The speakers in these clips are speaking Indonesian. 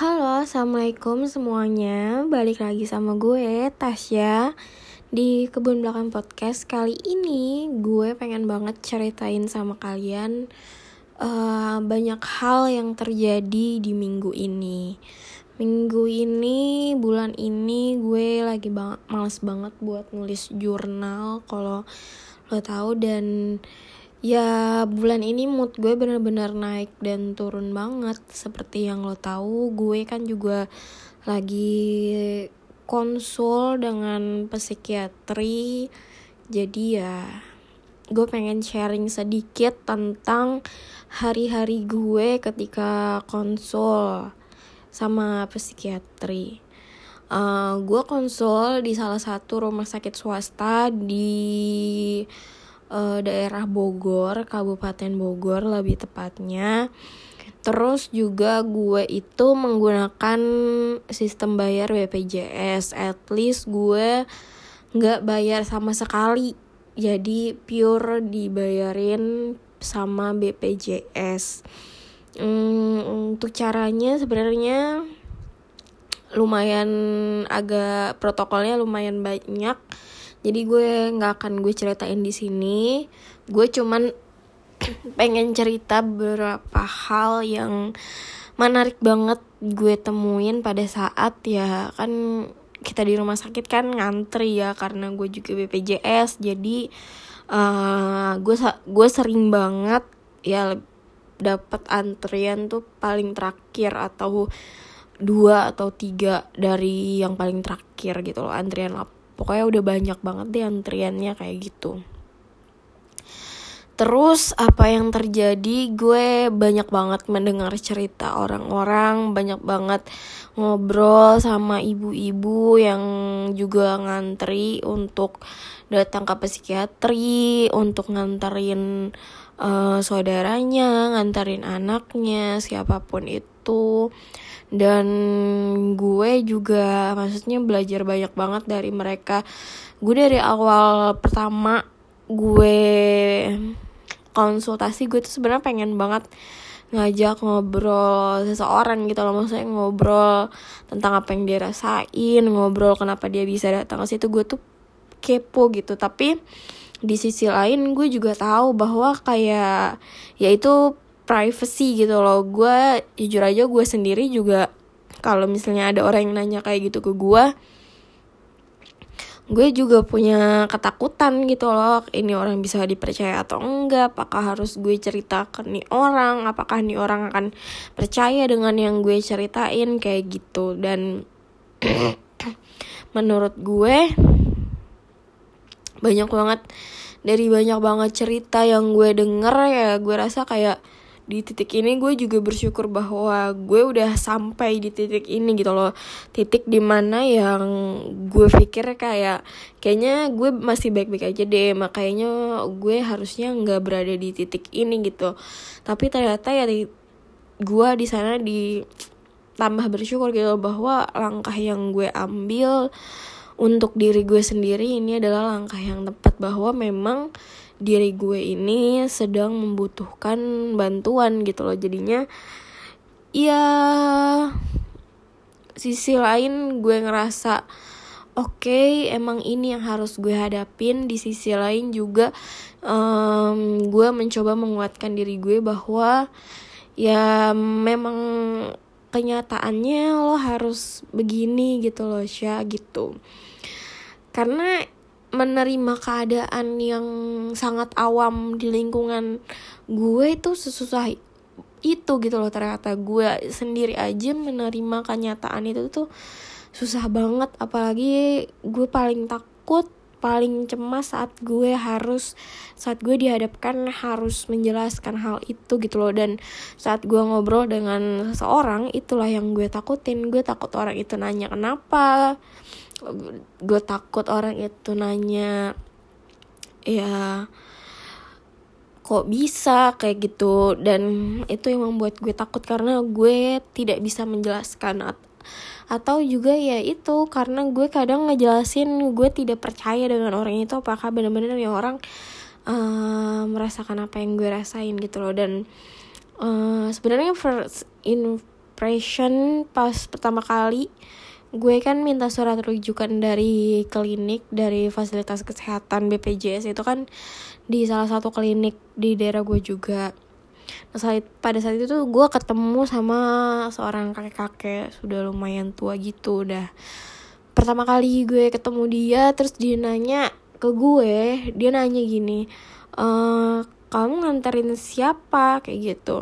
Halo, assalamualaikum semuanya. Balik lagi sama gue, Tasya, di kebun belakang podcast. Kali ini gue pengen banget ceritain sama kalian uh, banyak hal yang terjadi di minggu ini. Minggu ini, bulan ini, gue lagi bang males banget buat nulis jurnal. Kalau lo tahu dan ya bulan ini mood gue bener-bener naik dan turun banget. Seperti yang lo tahu gue kan juga lagi konsul dengan psikiatri. Jadi ya gue pengen sharing sedikit tentang hari-hari gue ketika konsul sama psikiatri. Uh, gue konsul di salah satu rumah sakit swasta di uh, daerah Bogor, Kabupaten Bogor lebih tepatnya. Terus juga gue itu menggunakan sistem bayar BPJS. At least gue nggak bayar sama sekali. Jadi pure dibayarin sama BPJS. Hmm, untuk caranya sebenarnya lumayan agak protokolnya lumayan banyak jadi gue nggak akan gue ceritain di sini. Gue cuman pengen cerita beberapa hal yang menarik banget gue temuin pada saat ya kan kita di rumah sakit kan ngantri ya karena gue juga BPJS jadi uh, gue gue sering banget ya dapat antrian tuh paling terakhir atau dua atau tiga dari yang paling terakhir gitu loh antrian pokoknya udah banyak banget deh antriannya kayak gitu. Terus apa yang terjadi? Gue banyak banget mendengar cerita orang-orang Banyak banget ngobrol sama ibu-ibu yang juga ngantri untuk datang ke psikiatri Untuk nganterin uh, saudaranya, nganterin anaknya, siapa pun itu dan gue juga maksudnya belajar banyak banget dari mereka. Gue dari awal pertama gue konsultasi gue tuh sebenarnya pengen banget ngajak ngobrol seseorang gitu loh. Maksudnya ngobrol tentang apa yang dia rasain ngobrol kenapa dia bisa datang ke situ. Gue tuh kepo gitu. Tapi di sisi lain gue juga tahu bahwa kayak ya itu privacy gitu loh. Gue jujur aja gue sendiri juga kalau misalnya ada orang yang nanya kayak gitu ke gue gue juga punya ketakutan gitu loh. Ini orang bisa dipercaya atau enggak? Apakah harus gue cerita ke nih orang? Apakah nih orang akan percaya dengan yang gue ceritain? Kayak gitu. Dan menurut gue banyak banget dari banyak banget cerita yang gue denger ya gue rasa kayak di titik ini gue juga bersyukur bahwa gue udah sampai di titik ini gitu loh. Titik di mana yang gue pikir kayak kayaknya gue masih baik-baik aja deh makanya gue harusnya nggak berada di titik ini gitu. Tapi ternyata ya gue di sana di tambah bersyukur gitu bahwa langkah yang gue ambil untuk diri gue sendiri ini adalah langkah yang tepat bahwa memang diri gue ini sedang membutuhkan bantuan gitu loh. Jadinya ya sisi lain gue ngerasa oke okay, emang ini yang harus gue hadapin. Di sisi lain juga um, gue mencoba menguatkan diri gue bahwa ya memang kenyataannya lo harus begini gitu loh Sya gitu karena menerima keadaan yang sangat awam di lingkungan gue itu sesusah itu gitu loh ternyata gue sendiri aja menerima kenyataan itu tuh susah banget. Apalagi gue paling takut paling cemas saat gue harus saat gue dihadapkan harus menjelaskan hal itu gitu loh. Dan saat gue ngobrol dengan seseorang itulah yang gue takutin. Gue takut orang itu nanya kenapa. Gue takut orang itu nanya ya kok bisa? Kayak gitu. Dan itu yang membuat gue takut karena gue tidak bisa menjelaskan atau juga ya itu karena gue kadang ngejelasin gue tidak percaya dengan orang itu apakah benar-benar ya orang uh, merasakan apa yang gue rasain gitu loh. Dan uh, sebenarnya first impression pas pertama kali gue kan minta surat rujukan dari klinik dari fasilitas kesehatan BPJS itu kan di salah satu klinik di daerah gue juga nah saat pada saat itu tuh gue ketemu sama seorang kakek kakek sudah lumayan tua gitu udah pertama kali gue ketemu dia terus dia nanya ke gue dia nanya gini e, kamu nganterin siapa? Kayak gitu.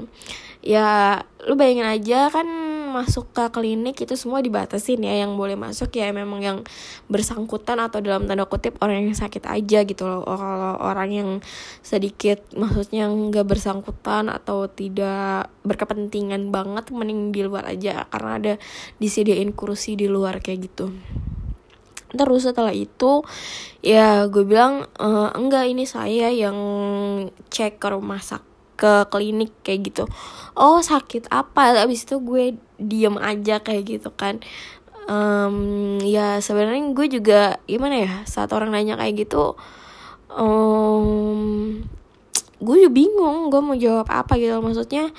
Ya lu bayangin aja kan masuk ke klinik itu semua dibatasin ya. Yang boleh masuk ya memang yang bersangkutan atau dalam tanda kutip orang yang sakit aja gitu loh. Oh, kalau orang yang sedikit maksudnya nggak bersangkutan atau tidak berkepentingan banget mending di luar aja. Karena ada disediain kursi di luar kayak gitu. Terus setelah itu ya gue bilang e, enggak ini saya yang cek ke rumah sakit ke klinik kayak gitu. Oh sakit apa? Abis itu gue diem aja kayak gitu kan. Um, ya sebenarnya gue juga gimana ya saat orang nanya kayak gitu um, gue juga bingung gue mau jawab apa gitu. Maksudnya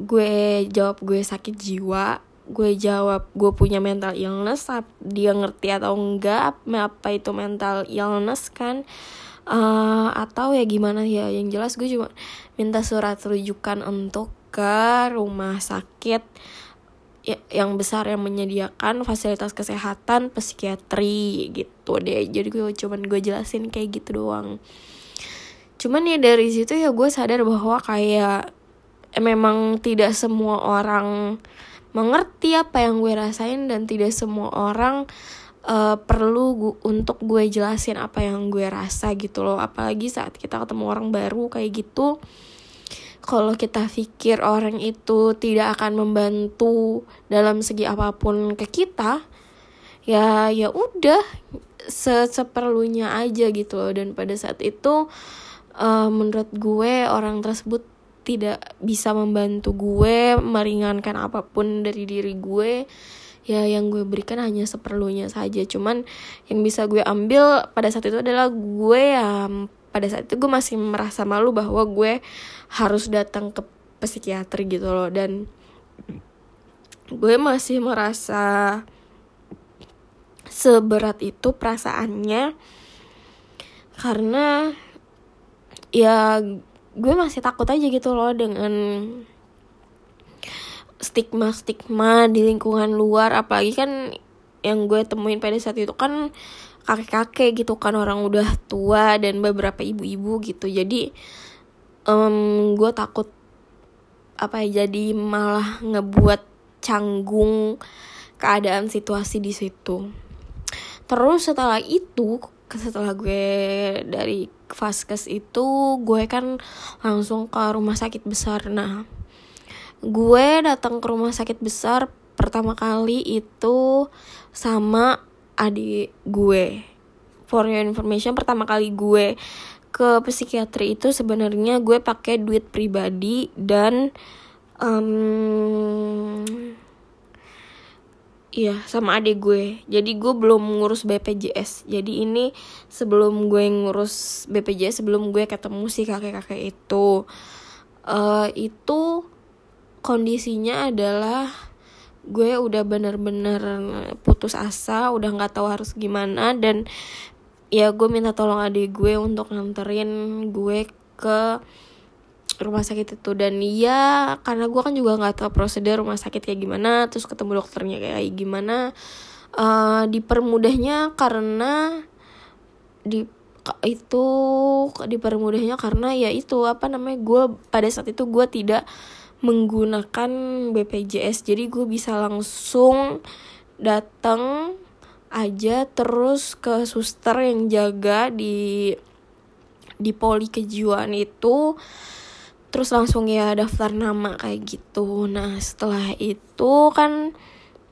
gue jawab gue sakit jiwa gue jawab gue punya mental illness dia ngerti atau enggak apa itu mental illness kan? Uh, atau ya gimana ya yang jelas gue cuma minta surat rujukan untuk ke rumah sakit ya, yang besar yang menyediakan fasilitas kesehatan psikiatri gitu deh. Jadi gue cuman gue jelasin kayak gitu doang. Cuman ya dari situ ya gue sadar bahwa kayak eh, memang tidak semua orang mengerti apa yang gue rasain dan tidak semua orang uh, perlu gu untuk gue jelasin apa yang gue rasa gitu loh. Apalagi saat kita ketemu orang baru kayak gitu kalau kita pikir orang itu tidak akan membantu dalam segi apa pun ke kita ya ya udah se seperlunya aja gitu loh. Dan pada saat itu uh, menurut gue orang tersebut tidak bisa membantu gue meringankan apa pun dari diri gue ya yang gue berikan hanya seperlunya saja. Cuman yang bisa gue ambil pada saat itu adalah gue ya pada saat itu gue masih merasa malu bahwa gue harus datang ke psikiater gitu loh. Dan gue masih merasa seberat itu perasaannya karena ya gue masih takut aja gitu loh dengan stigma-stigma di lingkungan luar. Apalagi kan yang gue temuin pada saat itu kan kakek-kakek gitu kan orang udah tua dan beberapa ibu-ibu gitu. Jadi um, gue takut apa ya jadi malah ngebuat canggung keadaan situasi di situ. Terus setelah itu setelah gue dari vaskes itu gue kan langsung ke rumah sakit besar. Nah gue datang ke rumah sakit besar pertama kali itu sama adik gue. For your information pertama kali gue ke psikiatri itu sebenarnya gue pakai duit pribadi dan um, Iya sama adik gue. Jadi gue belum ngurus BPJS Jadi ini sebelum gue ngurus BPJS Sebelum gue ketemu si kakek-kakek itu. Uh, Itu kondisinya adalah gue udah bener-bener putus asa udah nggak tahu harus gimana dan ya gue minta tolong adik gue untuk nganterin gue ke rumah sakit itu. Dan ya karena gue kan juga nggak tahu prosedur rumah sakit kayak gimana terus ketemu dokternya kayak gimana uh, dipermudahnya karena di itu dipermudahnya karena ya itu apa namanya gue pada saat itu gue tidak menggunakan BPJS jadi gue bisa langsung datang aja terus ke suster yang jaga di di poli kejiwaan itu terus langsung ya daftar nama kayak gitu. Nah setelah itu kan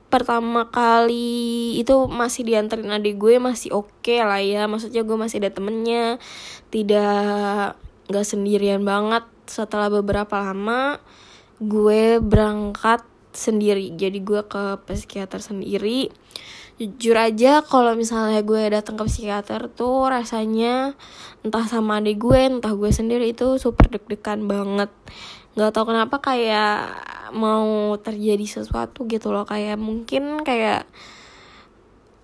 pertama kali itu masih dianterin adik gue masih oke okay lah ya. Maksudnya gue masih ada temennya. Tidak nggak sendirian banget setelah beberapa lama gue berangkat sendiri. Jadi gue ke psikiater sendiri jujur aja kalau misalnya gue datang ke psikiater tuh rasanya entah sama adik gue entah gue sendiri itu super deg-degan banget. Nggak tau kenapa kayak mau terjadi sesuatu gitu loh. Kayak mungkin kayak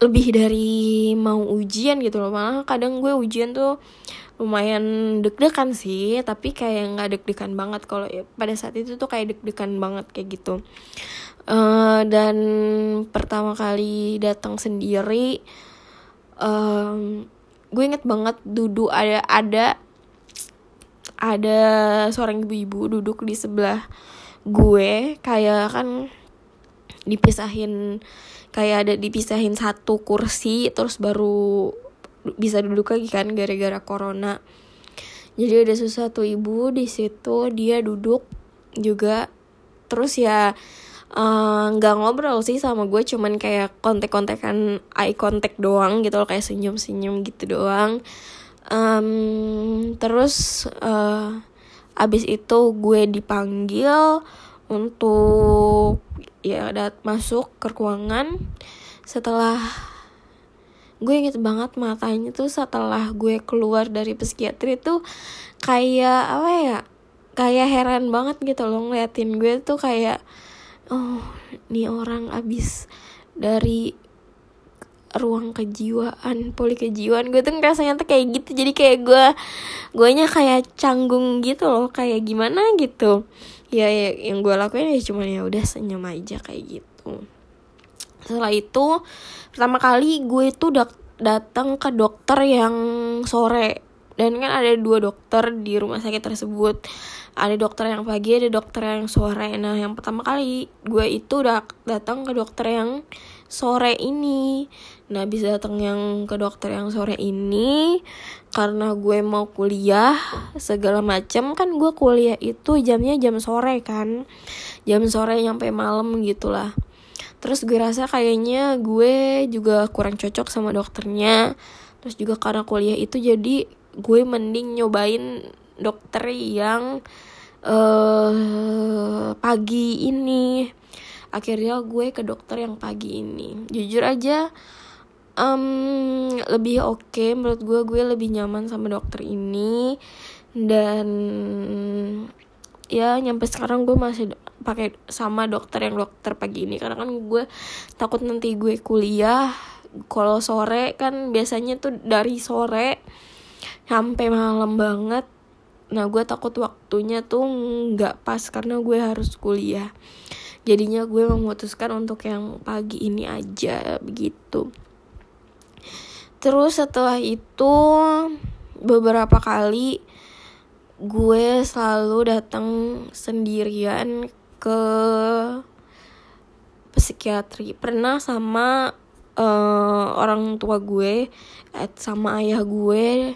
lebih dari mau ujian gitu loh. Malah kadang gue ujian tuh lumayan deg-degan sih tapi kayak nggak deg-degan banget kalau ya, pada saat itu tuh kayak deg-degan banget kayak gitu. Uh, dan pertama kali datang sendiri um, gue inget banget duduk ada ada ada seorang ibu-ibu duduk di sebelah gue kayak kan dipisahin kayak ada dipisahin satu kursi terus baru bisa duduk lagi kan gara-gara corona. Jadi ada sesuatu ibu di situ dia duduk juga. Terus ya eh, nggak uh, ngobrol sih sama gue cuman kayak kontek-kontekan eye contact doang gitu loh kayak senyum-senyum gitu doang. Um, terus uh, abis itu gue dipanggil untuk ya dat masuk ke ruangan. Setelah gue inget banget matanya tuh setelah gue keluar dari psikiatri tuh kayak apa ya kayak heran banget gitu loh ngeliatin gue tuh kayak oh nih orang abis dari ruang kejiwaan poli kejiwaan. Gue tuh rasanya tuh kayak gitu. Jadi kayak gue gue nya kayak canggung gitu loh. Kayak gimana gitu ya, ya yang gue lakuin ya cuma ya udah senyum aja kayak gitu. Setelah itu pertama kali gue dat datang ke dokter yang sore. Dan kan ada dua dokter di rumah sakit tersebut. Ada dokter yang pagi ada dokter yang sore. Nah yang pertama kali gue itu udah datang ke dokter yang sore ini nah bisa datang yang ke dokter yang sore ini karena gue mau kuliah segala macam kan gue kuliah itu jamnya jam sore kan. Jam sore nyampe malam gitulah. Terus gue rasa kayaknya gue juga kurang cocok sama dokternya. Terus juga karena kuliah itu jadi gue mending nyobain dokter yang uh, pagi ini. Akhirnya gue ke dokter yang pagi ini. Jujur aja um, lebih oke okay, menurut gue gue lebih nyaman sama dokter ini. Dan ya nyampe sekarang gue masih pakai sama dokter yang dokter pagi ini. Karena kan gue takut nanti gue kuliah kalau sore kan biasanya tuh dari sore sampai malam banget. Nah gue takut waktunya tuh nggak pas karena gue harus kuliah. Jadinya gue memutuskan untuk yang pagi ini aja begitu terus setelah itu beberapa kali gue selalu datang sendirian ke psikiatri. Pernah sama uh, orang tua gue sama ayah gue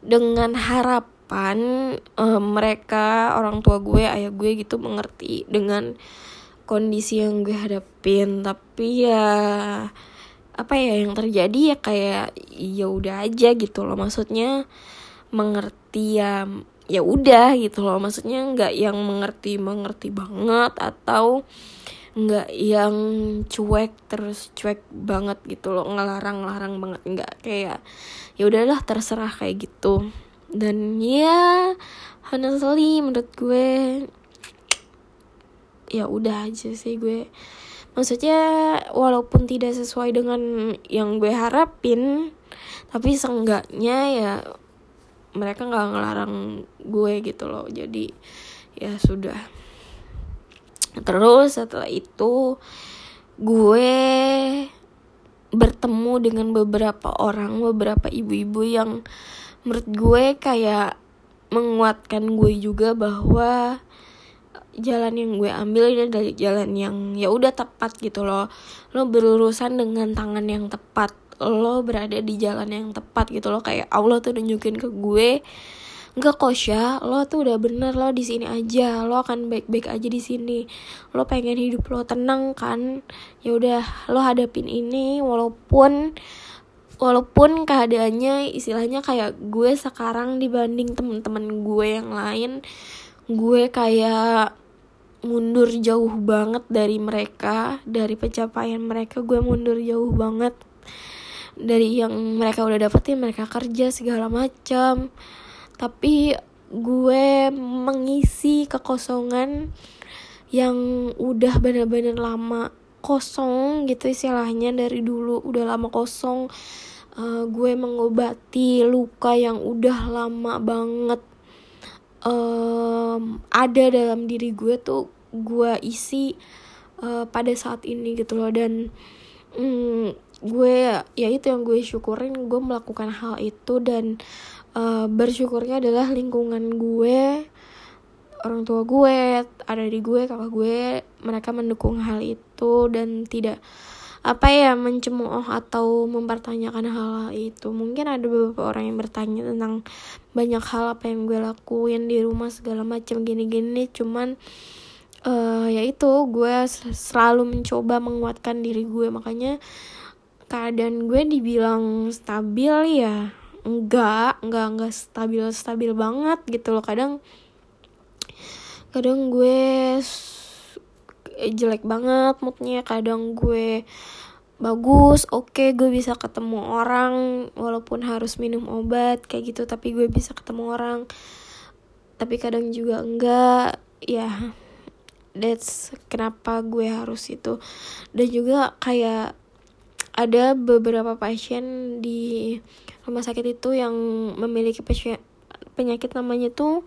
dengan harapan uh, mereka orang tua gue ayah gue gitu mengerti dengan kondisi yang gue hadapin. Tapi ya apa ya yang terjadi ya kayak ya udah aja gitu loh. Maksudnya mengerti ya ya udah gitu loh. Maksudnya nggak yang mengerti mengerti banget atau nggak yang cuek terus cuek banget gitu loh. Ngelarang larang banget nggak kayak ya udahlah terserah kayak gitu. Dan ya honestly menurut gue ya udah aja sih gue maksudnya walaupun tidak sesuai dengan yang gue harapin tapi seenggaknya ya mereka nggak ngelarang gue gitu loh. Jadi ya sudah. Terus setelah itu gue bertemu dengan beberapa orang beberapa ibu-ibu yang menurut gue kayak menguatkan gue juga bahwa jalan yang gue ambil ini dari jalan yang ya udah tepat gitu loh lo berurusan dengan tangan yang tepat lo berada di jalan yang tepat gitu lo kayak Allah tuh nunjukin ke gue Enggak kosya, lo tuh udah bener lo di sini aja, lo akan baik-baik aja di sini. Lo pengen hidup lo tenang kan? Ya udah, lo hadapin ini walaupun walaupun keadaannya istilahnya kayak gue sekarang dibanding temen-temen gue yang lain, gue kayak mundur jauh banget dari mereka, dari pencapaian mereka gue mundur jauh banget dari yang mereka udah dapetin mereka kerja segala macam. Tapi gue mengisi kekosongan yang udah bener-bener lama kosong gitu istilahnya dari dulu udah lama kosong. Uh, gue mengobati luka yang udah lama banget um, ada dalam diri gue tuh gue isi uh, pada saat ini gitu loh. Dan um, gue ya itu yang gue syukurin gue melakukan hal itu dan uh, bersyukurnya adalah lingkungan gue orang tua gue ada di gue kakak gue mereka mendukung hal itu dan tidak apa ya mencemooh atau mempertanyakan hal-hal itu. Mungkin ada beberapa orang yang bertanya tentang banyak hal apa yang gue lakuin di rumah segala macam gini-gini. Cuman uh, ya itu gue selalu mencoba menguatkan diri gue. Makanya keadaan gue dibilang stabil ya enggak enggak enggak stabil stabil banget gitu loh. Kadang kadang gue jelek banget moodnya. Kadang gue bagus oke okay, gue bisa ketemu orang walaupun harus minum obat kayak gitu tapi gue bisa ketemu orang. Tapi kadang juga enggak. Ya that's kenapa gue harus itu. Dan juga kayak ada beberapa pasien di rumah sakit itu yang memiliki penyakit namanya tuh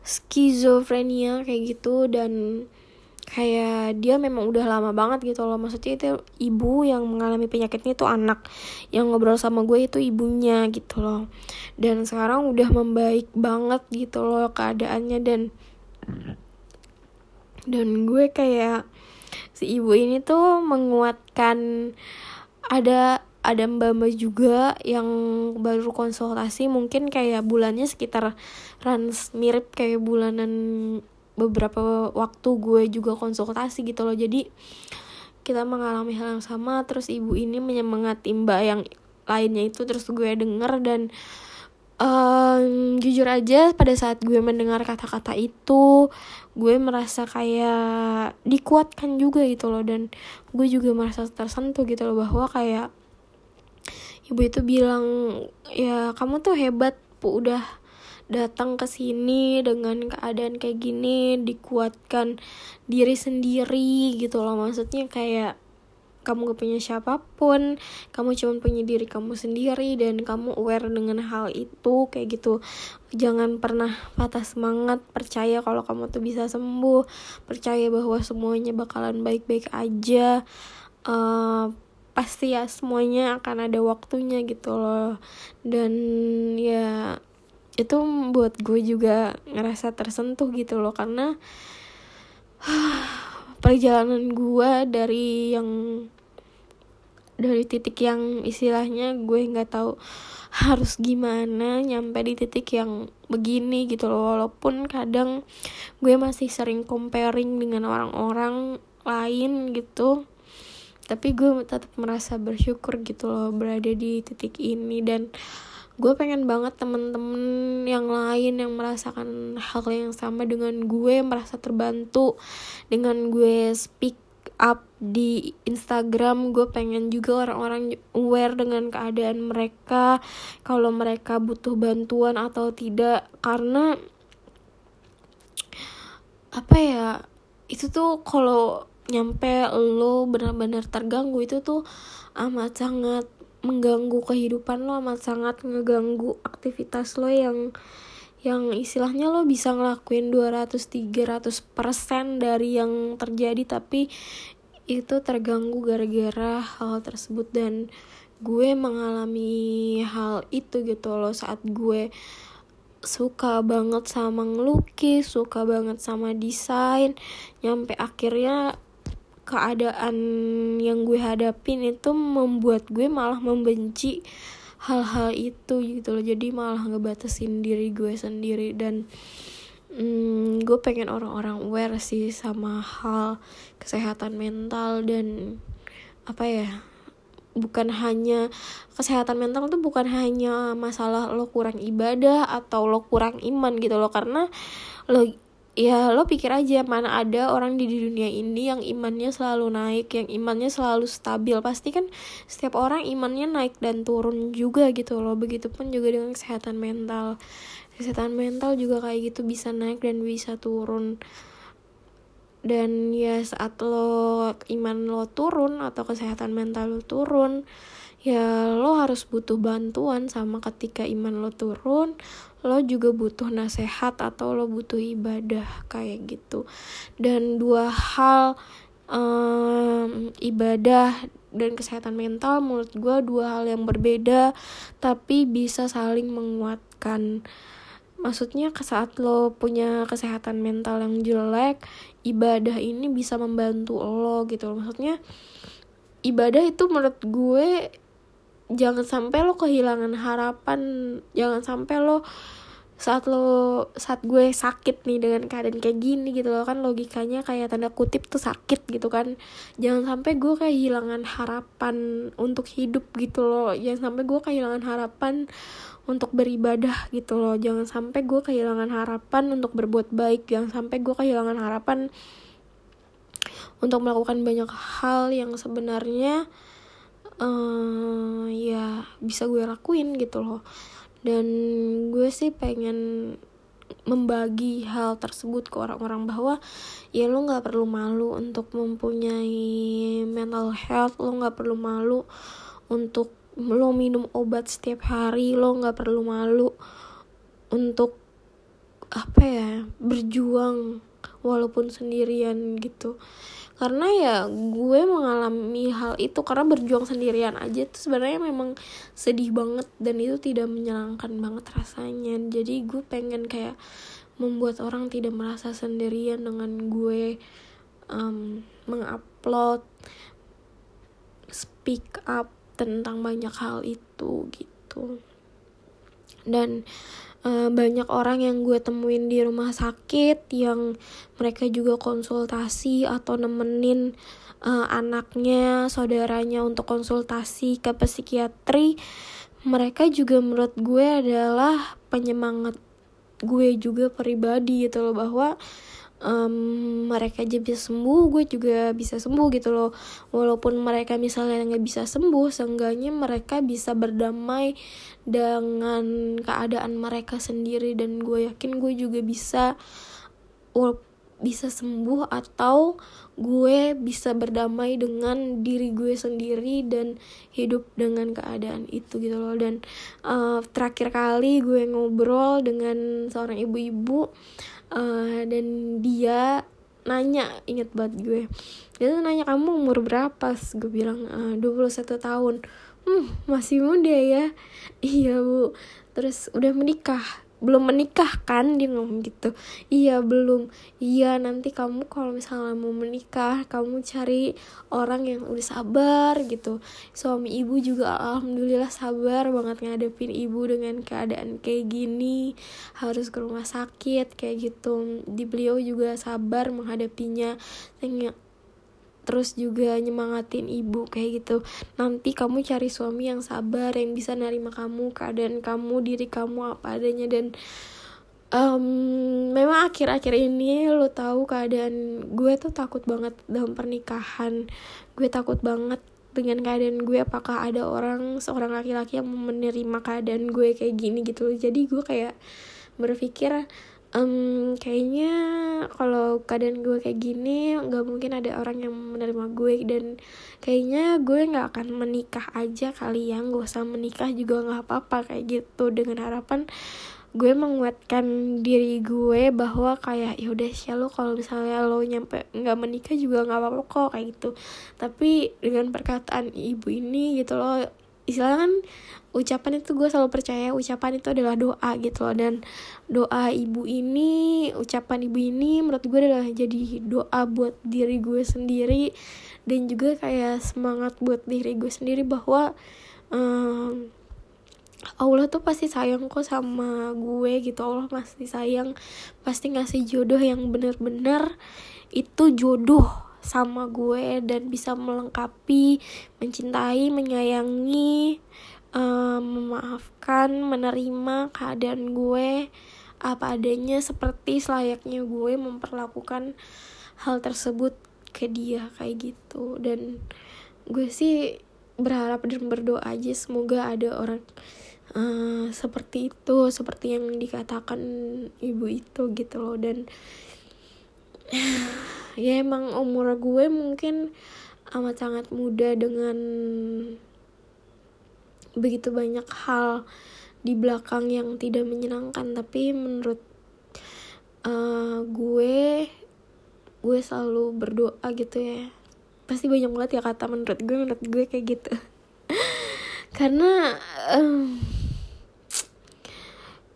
skizofrenia kayak gitu. Dan kayak dia memang udah lama banget gitu loh. Maksudnya itu ibu yang mengalami penyakitnya itu anak. Yang ngobrol sama gue itu ibunya gitu loh. Dan sekarang udah membaik banget gitu loh keadaannya. Dan dan gue kayak si ibu ini tuh menguatkan ada ada mbak-mbak juga yang baru konsultasi mungkin kayak bulannya sekitar runs mirip kayak bulanan beberapa waktu gue juga konsultasi gitu loh. Jadi kita mengalami hal yang sama terus ibu ini menyemangati mbak yang lainnya itu terus gue denger dan um, jujur aja pada saat gue mendengar kata-kata itu gue merasa kayak dikuatkan juga gitu loh. Dan gue juga merasa tersentuh gitu loh bahwa kayak ibu itu bilang ya kamu tuh hebat udah datang ke sini dengan keadaan kayak gini dikuatkan diri sendiri gitu loh. Maksudnya kayak kamu gak punya siapa pun kamu cuma punya diri kamu sendiri dan kamu aware dengan hal itu kayak gitu. Jangan pernah patah semangat percaya kalau kamu tuh bisa sembuh percaya bahwa semuanya bakalan baik-baik aja. Uh, pasti ya semuanya akan ada waktunya gitu loh. Dan ya itu buat gue juga ngerasa tersentuh gitu loh karena perjalanan gue dari yang dari titik yang istilahnya gue nggak tahu harus gimana nyampe di titik yang begini gitu loh. Walaupun kadang gue masih sering comparing dengan orang-orang lain gitu tapi gue tetap merasa bersyukur gitu loh berada di titik ini. Dan gue pengen banget temen-temen yang lain yang merasakan hal yang sama dengan gue merasa terbantu dengan gue speak up di Instagram. Gue pengen juga orang-orang aware dengan keadaan mereka kalau mereka butuh bantuan atau tidak. Karena apa ya itu tuh kalau nyampe lo benar-benar terganggu itu tuh amat sangat mengganggu kehidupan lo amat sangat ngeganggu aktivitas lo yang yang istilahnya lo bisa ngelakuin 200-300% dari yang terjadi tapi itu terganggu gara-gara hal tersebut. Dan gue mengalami hal itu gitu loh saat gue suka banget sama ngelukis, suka banget sama desain, nyampe akhirnya keadaan yang gue hadapin itu membuat gue malah membenci hal-hal itu gitu loh. Jadi malah ngebatasin diri gue sendiri dan hmm, gue pengen orang-orang aware sih sama hal kesehatan mental dan apa ya bukan hanya kesehatan mental tuh bukan hanya masalah lo kurang ibadah atau lo kurang iman gitu loh. Karena lo ya lo pikir aja mana ada orang di dunia ini yang imannya selalu naik yang imannya selalu stabil. Pasti kan setiap orang imannya naik dan turun juga gitu loh. Begitupun juga dengan kesehatan mental. Kesehatan mental juga kayak gitu bisa naik dan bisa turun. Dan ya saat lo iman lo turun atau kesehatan mental lo turun ya lo harus butuh bantuan sama ketika iman lo turun lo juga butuh nasehat atau lo butuh ibadah kayak gitu. Dan dua hal um, ibadah dan kesehatan mental menurut gue dua hal yang berbeda tapi bisa saling menguatkan. Maksudnya saat lo punya kesehatan mental yang jelek ibadah ini bisa membantu lo gitu. Maksudnya ibadah itu menurut gue jangan sampai lo kehilangan harapan jangan sampai lo saat lo saat gue sakit nih dengan keadaan kayak gini gitu loh kan logikanya kayak tanda kutip tuh sakit gitu kan. Jangan sampai gue kehilangan harapan untuk hidup gitu loh. Jangan sampai gue kehilangan harapan untuk beribadah gitu loh. Jangan sampai gue kehilangan harapan untuk berbuat baik. Jangan sampai gue kehilangan harapan untuk melakukan banyak hal yang sebenarnya uh, ya bisa gue lakuin gitu loh. Dan gue sih pengen membagi hal tersebut ke orang-orang bahwa ya lo nggak perlu malu untuk mempunyai mental health lo nggak perlu malu untuk lo minum obat setiap hari lo nggak perlu malu untuk apa ya berjuang walaupun sendirian gitu karena ya gue mengalami hal itu karena berjuang sendirian aja tuh sebenarnya memang sedih banget dan itu tidak menyenangkan banget rasanya. Jadi gue pengen kayak membuat orang tidak merasa sendirian dengan gue um, mengupload speak up tentang banyak hal itu gitu dan uh, banyak orang yang gue temuin di rumah sakit yang mereka juga konsultasi atau nemenin uh, anaknya, saudaranya untuk konsultasi ke psikiatri. Mereka juga menurut gue adalah penyemangat gue juga pribadi gitu loh bahwa um, mereka aja bisa sembuh gue juga bisa sembuh gitu loh. Walaupun mereka misalnya nggak bisa sembuh seenggaknya mereka bisa berdamai dengan keadaan mereka sendiri. Dan gue yakin gue juga bisa bisa sembuh atau gue bisa berdamai dengan diri gue sendiri dan hidup dengan keadaan itu gitu loh. Dan uh, terakhir kali gue ngobrol dengan seorang ibu-ibu uh, dan dia nanya inget banget gue. Dia tuh nanya kamu umur berapa? Gue bilang uh, 21 tahun. Hmm masih muda ya? Iya bu. Terus udah menikah belum menikah kan? Dia ngomong gitu. Iya belum. Iya nanti kamu kalau misalnya mau menikah kamu cari orang yang udah sabar gitu. Suami ibu juga alhamdulillah sabar banget ngadepin ibu dengan keadaan kayak gini. Harus ke rumah sakit kayak gitu. Di beliau juga sabar menghadapinya terus juga nyemangatin ibu kayak gitu. Nanti kamu cari suami yang sabar yang bisa nerima kamu keadaan kamu diri kamu apa adanya. Dan um, memang akhir-akhir ini lo tahu keadaan gue tuh takut banget dalam pernikahan. Gue takut banget dengan keadaan gue apakah ada orang seorang laki-laki yang menerima keadaan gue kayak gini gitu. Jadi gue kayak berpikir um, kayaknya kalau keadaan gue kayak gini nggak mungkin ada orang yang menerima gue. Dan kayaknya gue nggak akan menikah aja kali ya. Gak usah menikah juga nggak apa-apa kayak gitu. Dengan harapan gue menguatkan diri gue bahwa kayak ya udah sih lo kalau misalnya lo nyampe nggak menikah juga nggak apa-apa kok kayak gitu. Tapi dengan perkataan ibu ini gitu loh istilahnya kan ucapan itu gue selalu percaya ucapan itu adalah doa gitu loh. Dan doa ibu ini ucapan ibu ini menurut gue adalah jadi doa buat diri gue sendiri. Dan juga kayak semangat buat diri gue sendiri bahwa um, Allah tuh pasti sayang kok sama gue gitu. Allah pasti sayang pasti ngasih jodoh yang bener-bener itu jodoh sama gue dan bisa melengkapi mencintai menyayangi um, memaafkan menerima keadaan gue apa adanya seperti selayaknya gue memperlakukan hal tersebut ke dia kayak gitu. Dan gue sih berharap dan berdoa aja semoga ada orang uh, seperti itu seperti yang dikatakan ibu itu gitu loh. Dan ya emang umur gue mungkin amat sangat muda dengan begitu banyak hal di belakang yang tidak menyenangkan. Tapi menurut uh, gue gue selalu berdoa gitu ya. Pasti banyak banget ya kata menurut gue menurut gue kayak gitu. Karena um,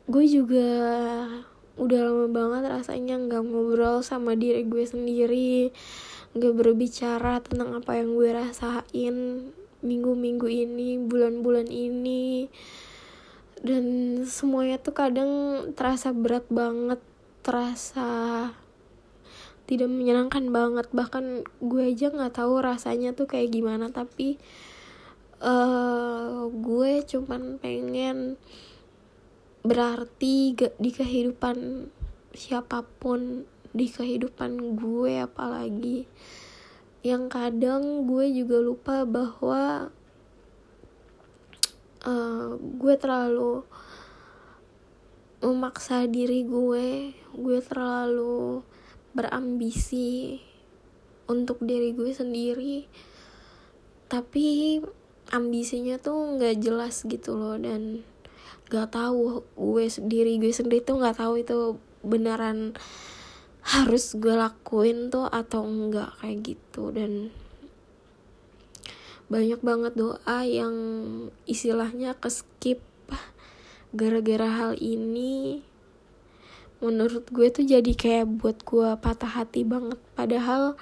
gue juga udah lama banget rasanya nggak ngobrol sama diri gue sendiri nggak berbicara tentang apa yang gue rasain minggu-minggu ini bulan-bulan ini. Dan semuanya tuh kadang terasa berat banget terasa tidak menyenangkan banget. Bahkan gue aja nggak tahu rasanya tuh kayak gimana tapi uh, gue cuman pengen berarti di kehidupan siapa pun di kehidupan gue apalagi yang kadang gue juga lupa bahwa uh, gue terlalu memaksa diri gue gue terlalu berambisi untuk diri gue sendiri. Tapi ambisinya tuh nggak jelas gitu loh dan gak tahu gue sendiri gue sendiri tuh nggak tahu itu beneran harus gue lakuin tuh atau enggak kayak gitu. Dan banyak banget doa yang istilahnya ke skip gara-gara hal ini. Menurut gue tuh jadi kayak buat gue patah hati banget. Padahal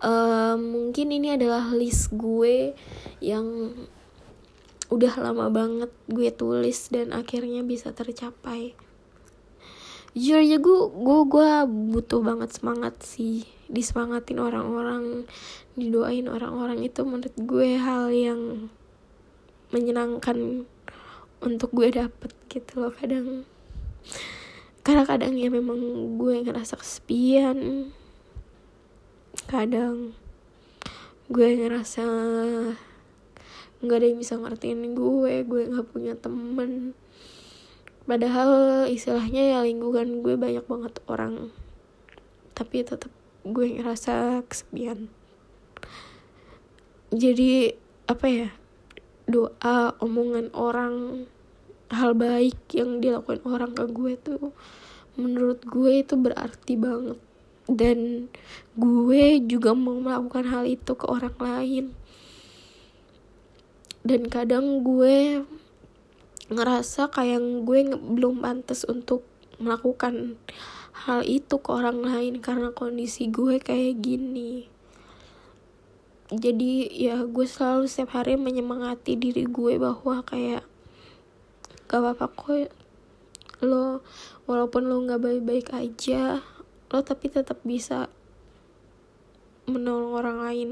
uh, mungkin ini adalah list gue yang udah lama banget gue tulis dan akhirnya bisa tercapai. Jujur aja gue gue gue butuh banget semangat sih. Disemangatin orang-orang didoain orang-orang itu menurut gue hal yang menyenangkan untuk gue dapet gitu loh kadang. Karena kadang ya memang gue ngerasa kesepian. Kadang gue ngerasa nggak ada yang bisa ngertiin gue gue nggak punya temen. Padahal istilahnya ya lingkungan gue banyak banget orang. Tapi tetap gue ngerasa kesepian. Jadi apa ya doa omongan orang hal baik yang dilakukan orang ke gue tuh menurut gue itu berarti banget. Dan gue juga mau melakukan hal itu ke orang lain dan kadang gue ngerasa kayak gue belum pantas untuk melakukan hal itu ke orang lain karena kondisi gue kayak gini. Jadi ya gue selalu setiap hari menyemangati diri gue bahwa kayak gak apa-apa kok lo walaupun lo nggak baik-baik aja lo tapi tetap bisa menolong orang lain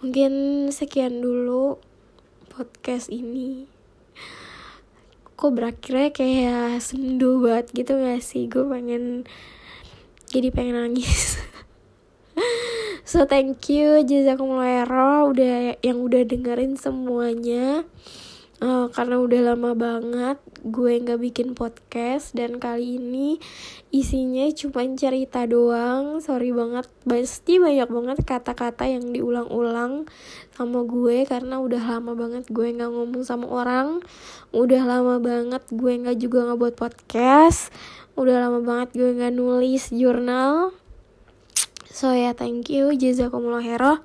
mungkin sekian dulu podcast ini. Kok berakhirnya kayak sendu banget gitu gak sih? Gue pengen jadi pengen nangis. So thank you jazakumullah udah yang udah dengerin semuanya. Uh, karena udah lama banget gue nggak bikin podcast dan kali ini isinya cuma cerita doang. Sorry banget. Pasti banyak banget kata-kata yang diulang-ulang sama gue karena udah lama banget gue nggak ngomong sama orang. Udah lama banget gue nggak juga nggak buat podcast. Udah lama banget gue nggak nulis jurnal. So ya yeah, thank you. Jazakumullah khairan.